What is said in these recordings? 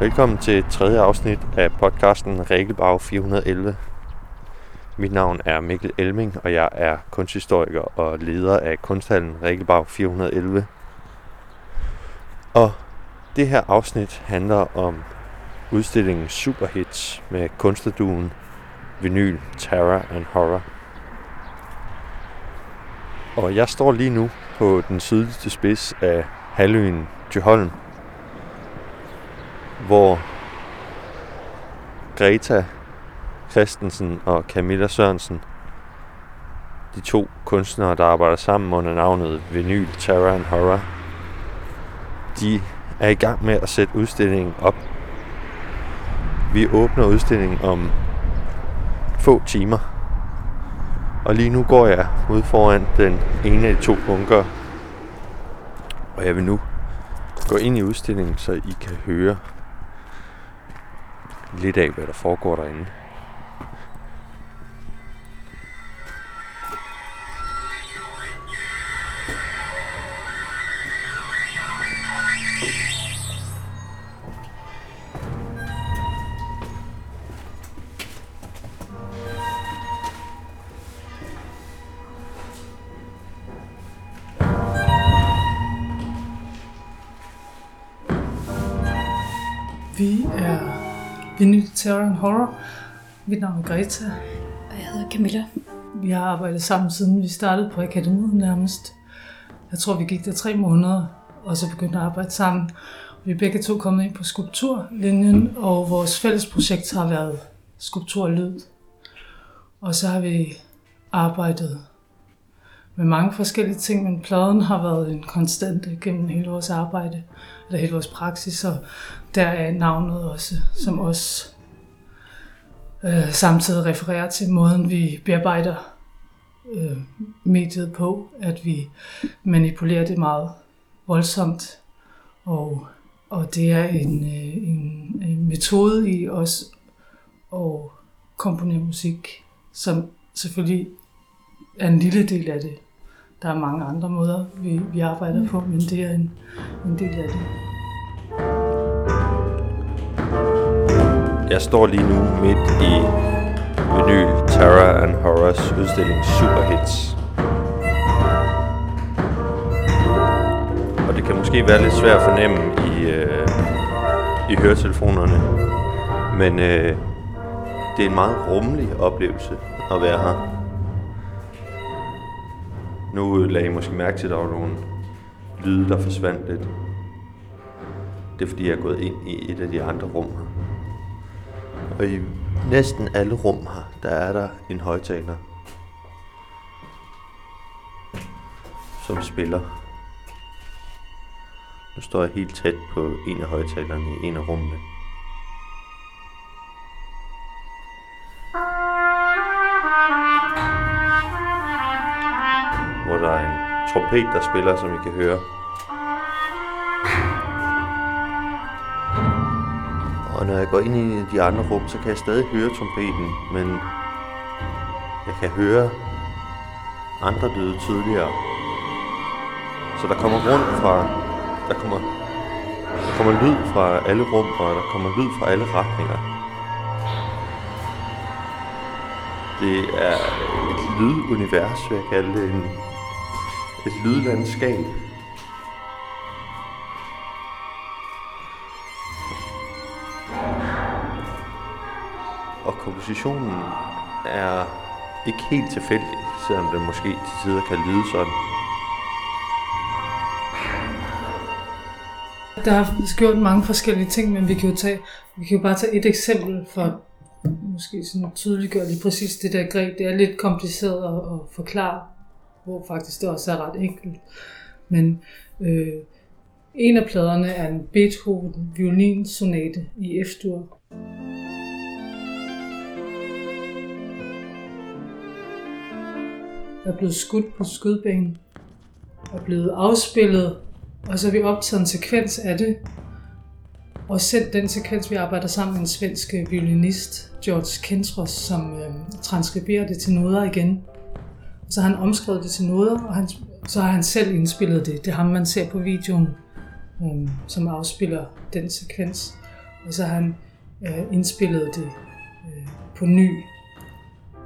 Velkommen til tredje afsnit af podcasten Regelbag 411. Mit navn er Mikkel Elming, og jeg er kunsthistoriker og leder af kunsthallen Regelbag 411. Og det her afsnit handler om udstillingen Superhits med kunstnerduen Vinyl, Terror and Horror. Og jeg står lige nu på den sydligste spids af halvøen Tjøholm, hvor Greta Christensen og Camilla Sørensen, de to kunstnere, der arbejder sammen under navnet Vinyl, Terror and Horror, de er i gang med at sætte udstillingen op. Vi åbner udstillingen om få timer. Og lige nu går jeg ud foran den ene af de to bunker. Og jeg vil nu gå ind i udstillingen, så I kan høre lidt af, hvad der foregår derinde. Terror and Horror. Mit navn er Greta. Og jeg hedder Camilla. Vi har arbejdet sammen siden vi startede på akademiet nærmest. Jeg tror, vi gik der tre måneder, og så begyndte at arbejde sammen. Vi er begge to kommet ind på skulpturlinjen, og vores fælles projekt har været skulptur og lyd. Og så har vi arbejdet med mange forskellige ting, men pladen har været en konstante gennem hele vores arbejde, eller hele vores praksis, og der er navnet også, som også øh, samtidig refererer til måden, vi bearbejder øh, mediet på, at vi manipulerer det meget voldsomt, og, og det er en, øh, en, en metode i os at komponere musik, som selvfølgelig er en lille del af det. Der er mange andre måder, vi, vi arbejder på, men det er en, en del af det. Jeg står lige nu midt i Vinyl, Terror and Horrors udstilling Superhits. Og det kan måske være lidt svært at fornemme i, øh, i høretelefonerne, men øh, det er en meget rummelig oplevelse at være her. Nu lagde I måske mærke til, at der var nogle lyde, der forsvandt lidt. Det er fordi, jeg er gået ind i et af de andre rum her. Og i næsten alle rum her, der er der en højtaler, som spiller. Nu står jeg helt tæt på en af højtalerne i en af rummene. Hvor der er en trompet, der spiller, som I kan høre. Når jeg går ind i de andre rum, så kan jeg stadig høre trompeten, men jeg kan høre andre lyde tydeligere. Så der kommer rundt fra, der kommer, der kommer lyd fra alle rum, og der kommer lyd fra alle retninger. Det er et lydunivers, vil jeg kalde det. En, et lydlandskab. Kompositionen er ikke helt tilfældig, selvom det måske til tider kan lyde sådan. Der er gjort mange forskellige ting, men vi kan jo, tage, vi kan jo bare tage et eksempel for måske sådan tydeliggøre lige præcis det der greb. Det er lidt kompliceret at, at forklare, hvor faktisk det også er ret enkelt. Men øh, en af pladerne er en Beethoven violinsonate i F-dur. Er blevet skudt på skudbanen, er blevet afspillet, og så har vi optaget en sekvens af det, og sendt den sekvens, vi arbejder sammen med en svensk øh, violinist, George Kentros, som øh, transkriberer det til noder igen. Og så har han omskrevet det til noder, og han, så har han selv indspillet det. Det er ham, man ser på videoen, øh, som afspiller den sekvens. og så har han øh, indspillet det øh, på ny.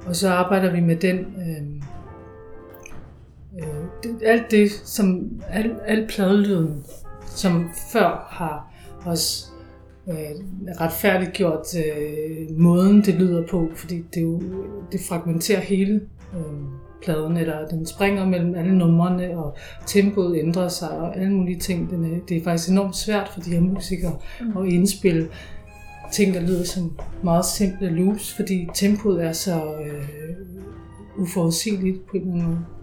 Og så arbejder vi med den, øh, alt det, som al, al pladelyden, som før har også øh, retfærdiggjort øh, måden, det lyder på, fordi det, jo, det fragmenterer hele øh, pladen, eller den springer mellem alle numrene, og tempoet ændrer sig, og alle mulige ting. Den er, det er faktisk enormt svært for de her musikere mm. at indspille ting, der lyder som meget simple loops, fordi tempoet er så øh, uforudsigeligt på en eller anden måde.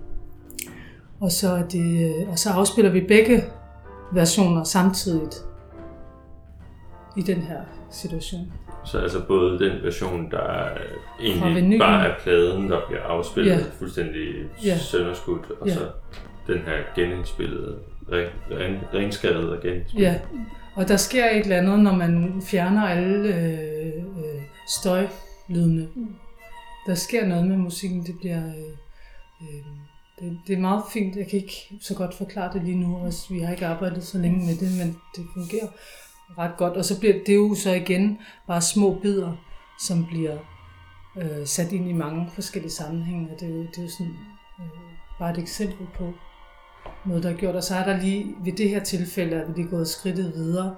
Og så, er det, og så afspiller vi begge versioner samtidigt i den her situation. Så altså både den version, der er egentlig bare er pladen, der bliver afspillet ja. fuldstændig ja. sønderskudt, og ja. så den her genindspillede, renskadet og genindspillet. Ja, og der sker et eller andet, når man fjerner alle øh, øh, støjlydene. Der sker noget med musikken, det bliver... Øh, øh, det, det er meget fint. Jeg kan ikke så godt forklare det lige nu, også vi har ikke arbejdet så længe med det, men det fungerer ret godt. Og så bliver det jo så igen bare små bidder, som bliver øh, sat ind i mange forskellige sammenhænge. Og det er jo, det er jo sådan, øh, bare et eksempel på noget, der er gjort. Og så er der lige, ved det her tilfælde, at vi lige gået skridtet videre,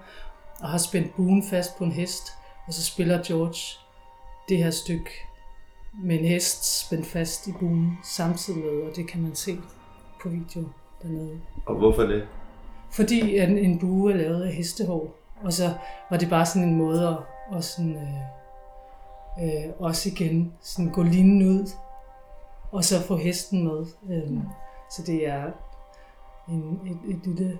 og har spændt buen fast på en hest, og så spiller George det her stykke med en hest spændt fast i buen samtidig med, og det kan man se på video dernede. Og hvorfor det? Fordi en, en bue er lavet af hestehår, og så var det bare sådan en måde at, at sådan, øh, øh, også igen sådan gå linen ud, og så få hesten med. Øh, så det er en, et, et lille...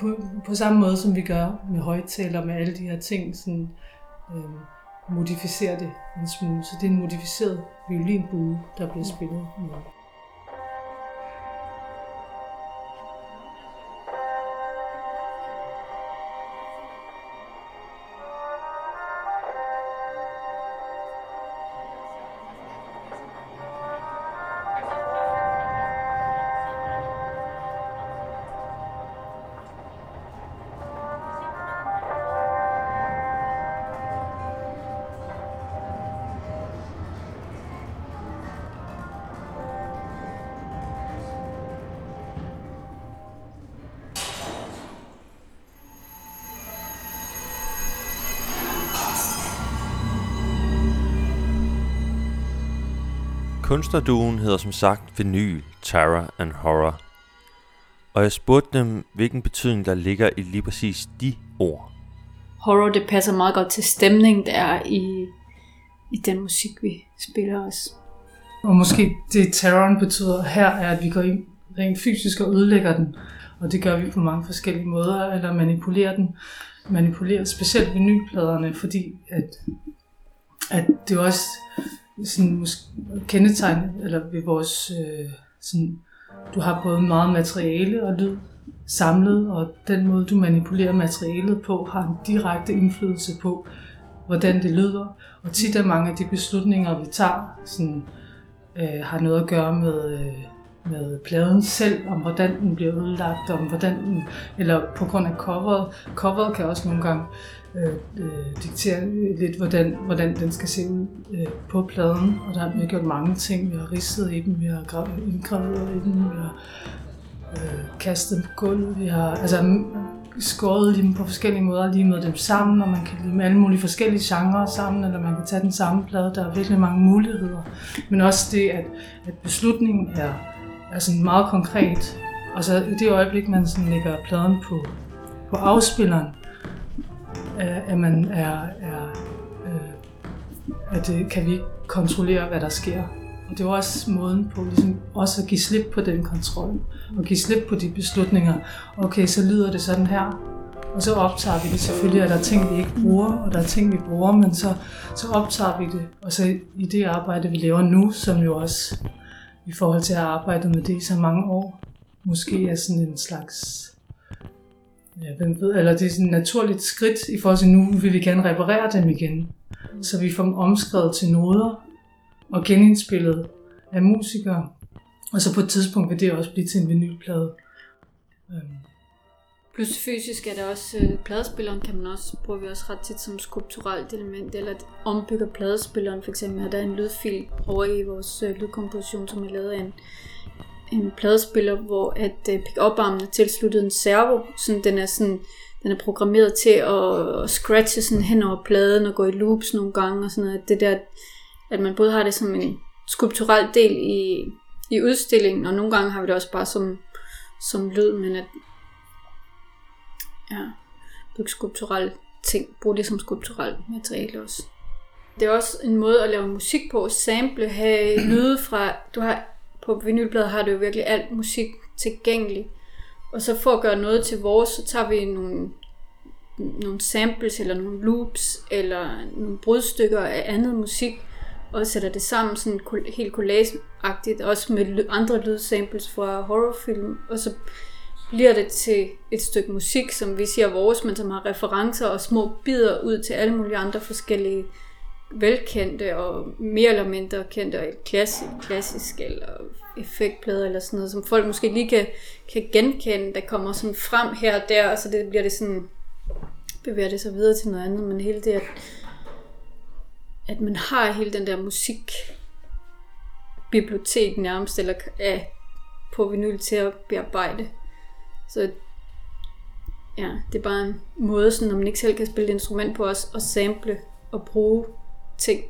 På, på samme måde som vi gør med højtaler med alle de her ting, sådan, øh, modificere det en smule. Så det er en modificeret violinbue, der bliver spillet med. Kunstnerduen hedder som sagt Vinyl, Terror and Horror. Og jeg spurgte dem, hvilken betydning der ligger i lige præcis de ord. Horror, det passer meget godt til stemningen, der er i, i den musik, vi spiller os. Og måske det terroren betyder her, er, at vi går ind rent fysisk og ødelægger den. Og det gør vi på mange forskellige måder, eller manipulerer den. Manipulerer specielt vinylpladerne, fordi at, at det også sådan måske kendetegn eller ved vores øh, sådan, du har både meget materiale og lyd samlet, og den måde du manipulerer materialet på har en direkte indflydelse på, hvordan det lyder. Og tit er mange af de beslutninger, vi tager, sådan, øh, har noget at gøre med, øh, med pladen selv, om hvordan den bliver udlagt, om hvordan den, eller på grund af coveret. Coveret kan også nogle gange øh, øh, diktere lidt, hvordan, hvordan den skal se ud øh, på pladen. Og der har vi gjort mange ting. Vi har ridset i dem, vi har indgraveret i dem, vi har øh, kastet dem på gulvet, vi har altså, skåret dem på forskellige måder, lige med dem sammen, og man kan lime alle mulige forskellige genrer sammen, eller man kan tage den samme plade. Der er virkelig mange muligheder. Men også det, at, at beslutningen er, er sådan meget konkret. Og så i det øjeblik, man sådan lægger pladen på, på afspilleren, at man er, er øh, at det kan vi ikke kontrollere, hvad der sker. Og det var også måden på ligesom også at give slip på den kontrol, og give slip på de beslutninger. Okay, så lyder det sådan her, og så optager vi det. Selvfølgelig at der ting, vi ikke bruger, og der er ting, vi bruger, men så, så optager vi det. Og så i det arbejde, vi laver nu, som jo også i forhold til at have arbejdet med det i så mange år, måske er sådan en slags ja, hvem ved, eller det er sådan et naturligt skridt i forhold til nu vil vi gerne reparere dem igen. Så vi får dem omskrevet til noder og genindspillet af musikere. Og så på et tidspunkt vil det også blive til en vinylplade. Øhm, Plus fysisk er der også, øh, pladespilleren kan man også, bruger vi også ret tit som skulpturelt element, eller at ombygger pladespilleren for eksempel. Der er en lydfil over i vores øh, lydkomposition, som er lavet af en, en pladespiller, hvor at øh, pick-up-armen er tilsluttet en servo, så den er sådan, den er programmeret til at, at scratche sådan hen over pladen og gå i loops nogle gange og sådan noget. Det der, at man både har det som en skulpturel del i, i udstillingen, og nogle gange har vi det også bare som, som lyd, men at ja, bygge skulpturelle ting, bruge det som skulpturelt materiale også. Det er også en måde at lave musik på, sample, have lyde fra, du har, på vinylbladet har du jo virkelig alt musik tilgængeligt, og så for at gøre noget til vores, så tager vi nogle, nogle samples, eller nogle loops, eller nogle brudstykker af andet musik, og sætter det sammen sådan helt collageagtigt, også med andre lydsamples fra horrorfilm, og så bliver det til et stykke musik, som vi siger vores, men som har referencer og små bidder ud til alle mulige andre forskellige velkendte og mere eller mindre kendte og klassisk, klassisk eller effektplader eller sådan noget, som folk måske lige kan, kan genkende, der kommer sådan frem her og der, og så det bliver det sådan, bevæger det sig videre til noget andet, men hele det, at, at man har hele den der musik bibliotek nærmest, eller af på vinyl til at bearbejde. Så ja, det er bare en måde, sådan, når man ikke selv kan spille et instrument på os, at sample og bruge ting.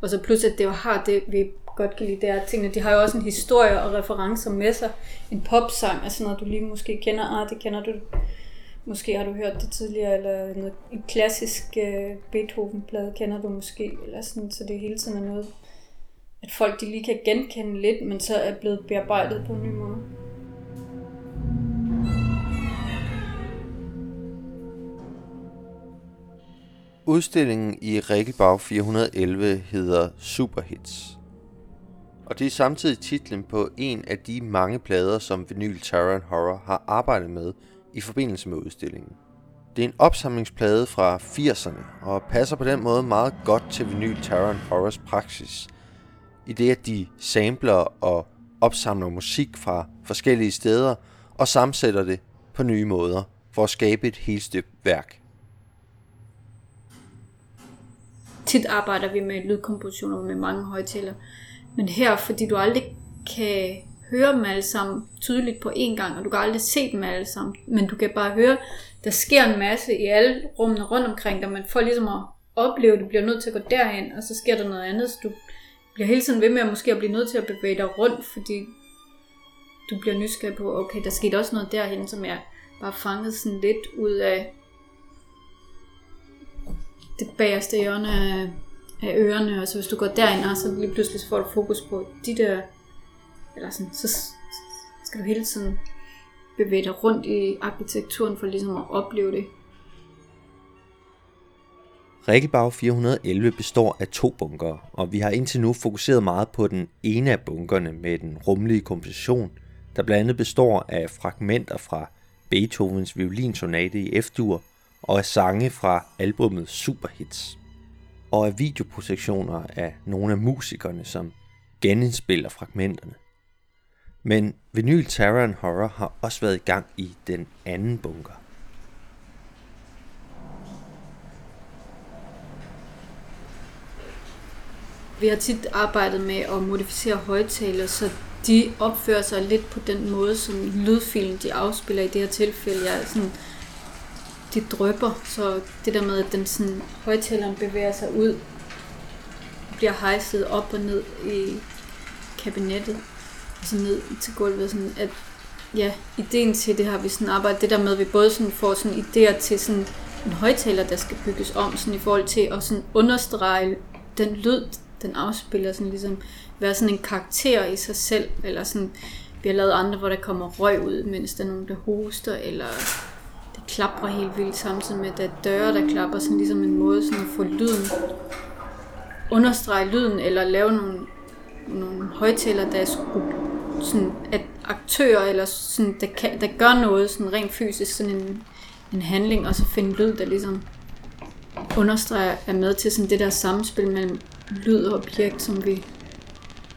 Og så plus, at det jo har det, vi godt kan lide, det er, at tingene, de har jo også en historie og referencer med sig. En popsang er sådan noget, du lige måske kender. Ah, det kender du. Måske har du hørt det tidligere, eller noget, en klassisk uh, Beethoven-plade kender du måske, eller sådan, så det hele tiden er noget, at folk de lige kan genkende lidt, men så er blevet bearbejdet på en ny måde. Udstillingen i Regelbag 411 hedder Superhits. Og det er samtidig titlen på en af de mange plader, som Vinyl Terror Horror har arbejdet med i forbindelse med udstillingen. Det er en opsamlingsplade fra 80'erne og passer på den måde meget godt til Vinyl Terror Horrors praksis, i det at de samler og opsamler musik fra forskellige steder og sammensætter det på nye måder for at skabe et helt stykke værk. Tit arbejder vi med lydkompositioner med mange højtaler. Men her, fordi du aldrig kan høre dem alle sammen tydeligt på én gang, og du kan aldrig se dem alle sammen, men du kan bare høre, der sker en masse i alle rummene rundt omkring dig, man får ligesom at opleve, at du bliver nødt til at gå derhen, og så sker der noget andet, så du bliver hele tiden ved med at måske at blive nødt til at bevæge dig rundt, fordi du bliver nysgerrig på, okay, der skete også noget derhen, som jeg bare fanget sådan lidt ud af det bagerste hjørne af, af ørerne, og så hvis du går derind, og så lige pludselig så får du fokus på de der, eller sådan, så skal du hele tiden bevæge dig rundt i arkitekturen for ligesom at opleve det. Rikkebag 411 består af to bunker, og vi har indtil nu fokuseret meget på den ene af bunkerne med den rumlige komposition, der blandt andet består af fragmenter fra Beethovens violinsonate i F-dur og af sange fra albummet Superhits, og af videoprojektioner af nogle af musikerne, som genindspiller fragmenterne. Men Vinyl Terror and Horror har også været i gang i den anden bunker. Vi har tit arbejdet med at modificere højtaler, så de opfører sig lidt på den måde, som lydfilen de afspiller i det her tilfælde. Jeg er sådan de drøber, så det der med, at den sådan, højtaleren bevæger sig ud, bliver hejset op og ned i kabinettet, og så ned til gulvet, sådan at ja, ideen til det har vi sådan arbejdet, det der med, at vi både sådan får sådan idéer til sådan en højtaler, der skal bygges om, sådan i forhold til at sådan understrege den lyd, den afspiller, sådan ligesom være sådan en karakter i sig selv, eller sådan, vi har lavet andre, hvor der kommer røg ud, mens der er nogen, der hoster, eller klapper helt vildt, samtidig med, at der er døre, der klapper, sådan ligesom en måde sådan at få lyden, understrege lyden, eller lave nogle, nogle højtaler, der er sådan, at aktører, eller sådan, der, kan, der gør noget sådan rent fysisk, sådan en, en handling, og så finde lyd, der ligesom understreger, er med til sådan det der samspil mellem lyd og objekt, som vi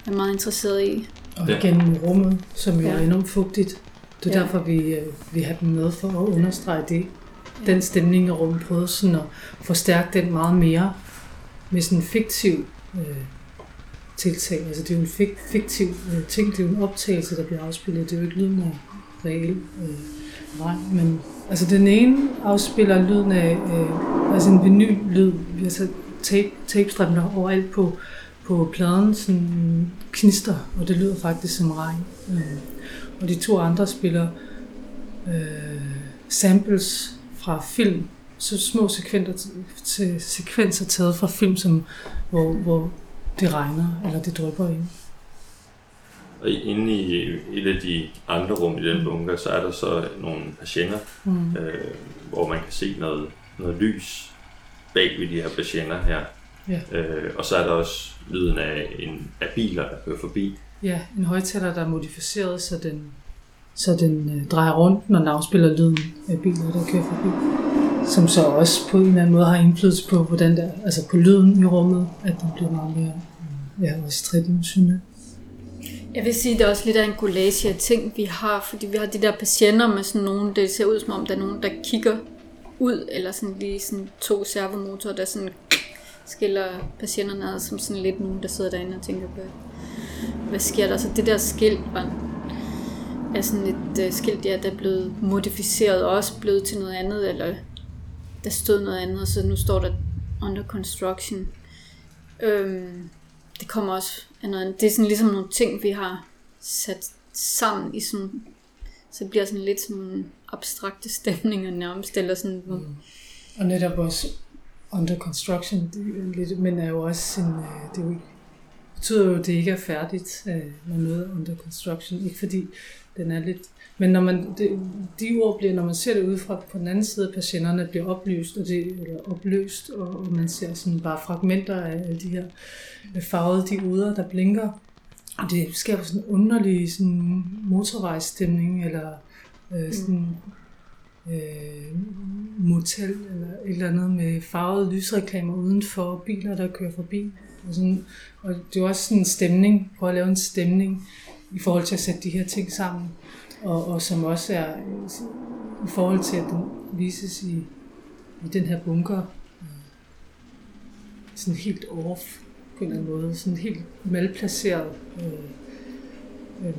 er meget interesseret i. Og gennem rummet, som jo ja. er enormt fugtigt. Det er Ja. ja. derfor, vi, øh, vi har dem med for at understrege det. Den stemning prøvede sådan at forstærke den meget mere med sådan en fiktiv øh, tiltag. Altså det er jo en fik, fiktiv øh, ting, det er jo en optagelse, der bliver afspillet. Det er jo ikke lyden af reel øh, regn, men altså den ene afspiller lyden af øh, altså en vinyl-lyd. Vi har sat tape, tapestrippen overalt på, på pladen, sådan knister, og det lyder faktisk som regn. Øh, og de to andre spiller øh, samples fra film, så små sekvenser, til, sekvenser taget fra film, som, hvor, hvor det regner, eller det drypper ind. Og inde i et af de andre rum i den bunker, så er der så nogle patienter, Mm. øh, hvor man kan se noget, noget lys bag ved de her patienter her. Ja. Øh, og så er der også lyden af, en, af biler, der kører forbi. Ja, en højtaler, der er modificeret, så den, så den øh, drejer rundt, når den afspiller lyden af biler, der kører forbi. Som så også på en eller anden måde har indflydelse på, hvordan der, altså på lyden i rummet, at den bliver meget mere, øh, ja, også tredimensionel. Jeg vil sige, at det er også lidt af en collage af ting, vi har, fordi vi har de der patienter med sådan nogle, det ser ud som om, der er nogen, der kigger ud, eller sådan lige sådan to servomotorer, der sådan skiller patienterne ad, som sådan lidt nogen, der sidder derinde og tænker, på, hvad sker der? Så det der skilt var er sådan et uh, skilt, ja, der er blevet modificeret og også blevet til noget andet, eller der stod noget andet, så nu står der under construction. Øhm, det kommer også af noget andet. Det er sådan ligesom nogle ting, vi har sat sammen i sådan, så det bliver sådan lidt sådan nogle abstrakte stemninger nærmest, eller sådan, hvor, mm. Og netop også under construction, det er lidt, men er jo også en, øh, det er jo ikke, betyder jo, at det ikke er færdigt øh, med noget under construction. Ikke fordi den er lidt, men når man, det, de ord bliver, når man ser det udefra på den anden side, at patienterne bliver oplyst, og det, eller opløst, og, og man ser sådan bare fragmenter af alle de her øh, farvede dioder, der blinker. Og det skaber sådan en underlig sådan motorvejsstemning, eller øh, sådan øh, motel eller et eller andet med farvede lysreklamer udenfor, biler, der kører forbi. Og, sådan, og det er også sådan en stemning, prøve at lave en stemning i forhold til at sætte de her ting sammen. Og, og som også er i forhold til, at den vises i, i den her bunker, sådan helt off på en eller anden måde, sådan helt malplaceret. Øh, øh,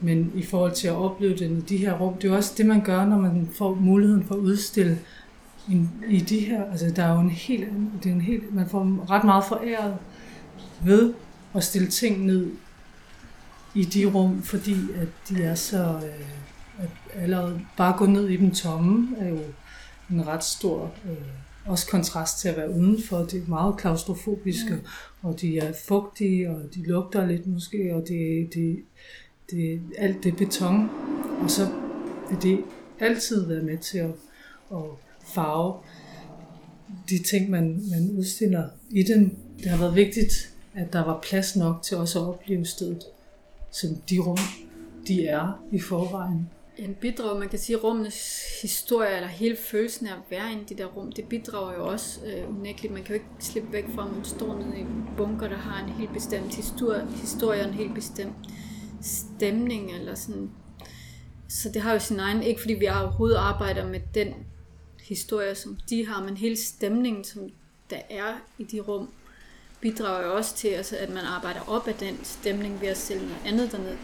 men i forhold til at opleve den i de her rum, det er også det, man gør, når man får muligheden for at udstille en, i de her, altså der er jo en helt, anden- det er en helt, man får ret meget foræret ved at stille ting ned i de rum, fordi at de er så, øh, at allerede bare gå ned i dem tomme, er jo en ret stor, øh, også kontrast til at være udenfor. Det er meget klaustrofobiske, og de er fugtige, og de lugter lidt måske, og det, det, det, alt det beton, og så vil det altid være med til at, at farve de ting, man, man udstiller i den. Det har været vigtigt, at der var plads nok til også at opleve stedet, som de rum, de er i forvejen. En bidrag, man kan sige, rummenes historie, eller hele følelsen af at være inde i de der rum, det bidrager jo også øh, unægteligt. Man kan jo ikke slippe væk fra, at man står nede i en bunker, der har en helt bestemt historie, historie og en helt bestemt stemning, eller sådan. Så det har jo sin egen, ikke fordi vi overhovedet arbejder med den historier, som de har, men hele stemningen, som der er i de rum, bidrager jo også til, altså, at man arbejder op af den stemning ved at sælge noget andet dernede.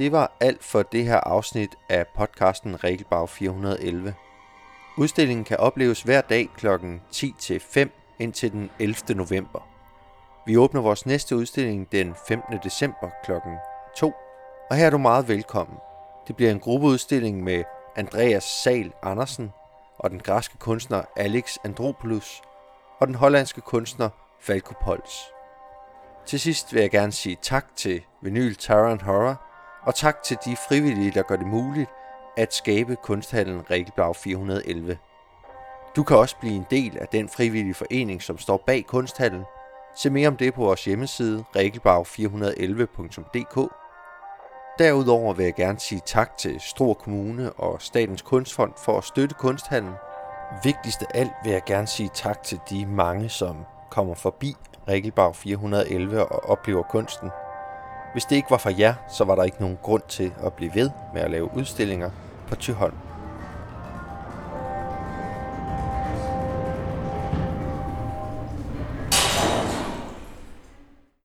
Det var alt for det her afsnit af podcasten Regelbag 411. Udstillingen kan opleves hver dag kl. 10-5 indtil den 11. november. Vi åbner vores næste udstilling den 15. december kl. 2, og her er du meget velkommen. Det bliver en gruppeudstilling med Andreas Sal Andersen og den græske kunstner Alex Andropoulos og den hollandske kunstner Falco Pols. Til sidst vil jeg gerne sige tak til Vinyl Terror Horror og tak til de frivillige, der gør det muligt at skabe kunsthallen Regelblag 411. Du kan også blive en del af den frivillige forening, som står bag kunsthallen. Se mere om det på vores hjemmeside regelbag411.dk. Derudover vil jeg gerne sige tak til Stor Kommune og Statens Kunstfond for at støtte kunsthallen. Vigtigst af alt vil jeg gerne sige tak til de mange, som kommer forbi Regelbag 411 og oplever kunsten. Hvis det ikke var for jer, så var der ikke nogen grund til at blive ved med at lave udstillinger på Tyholm.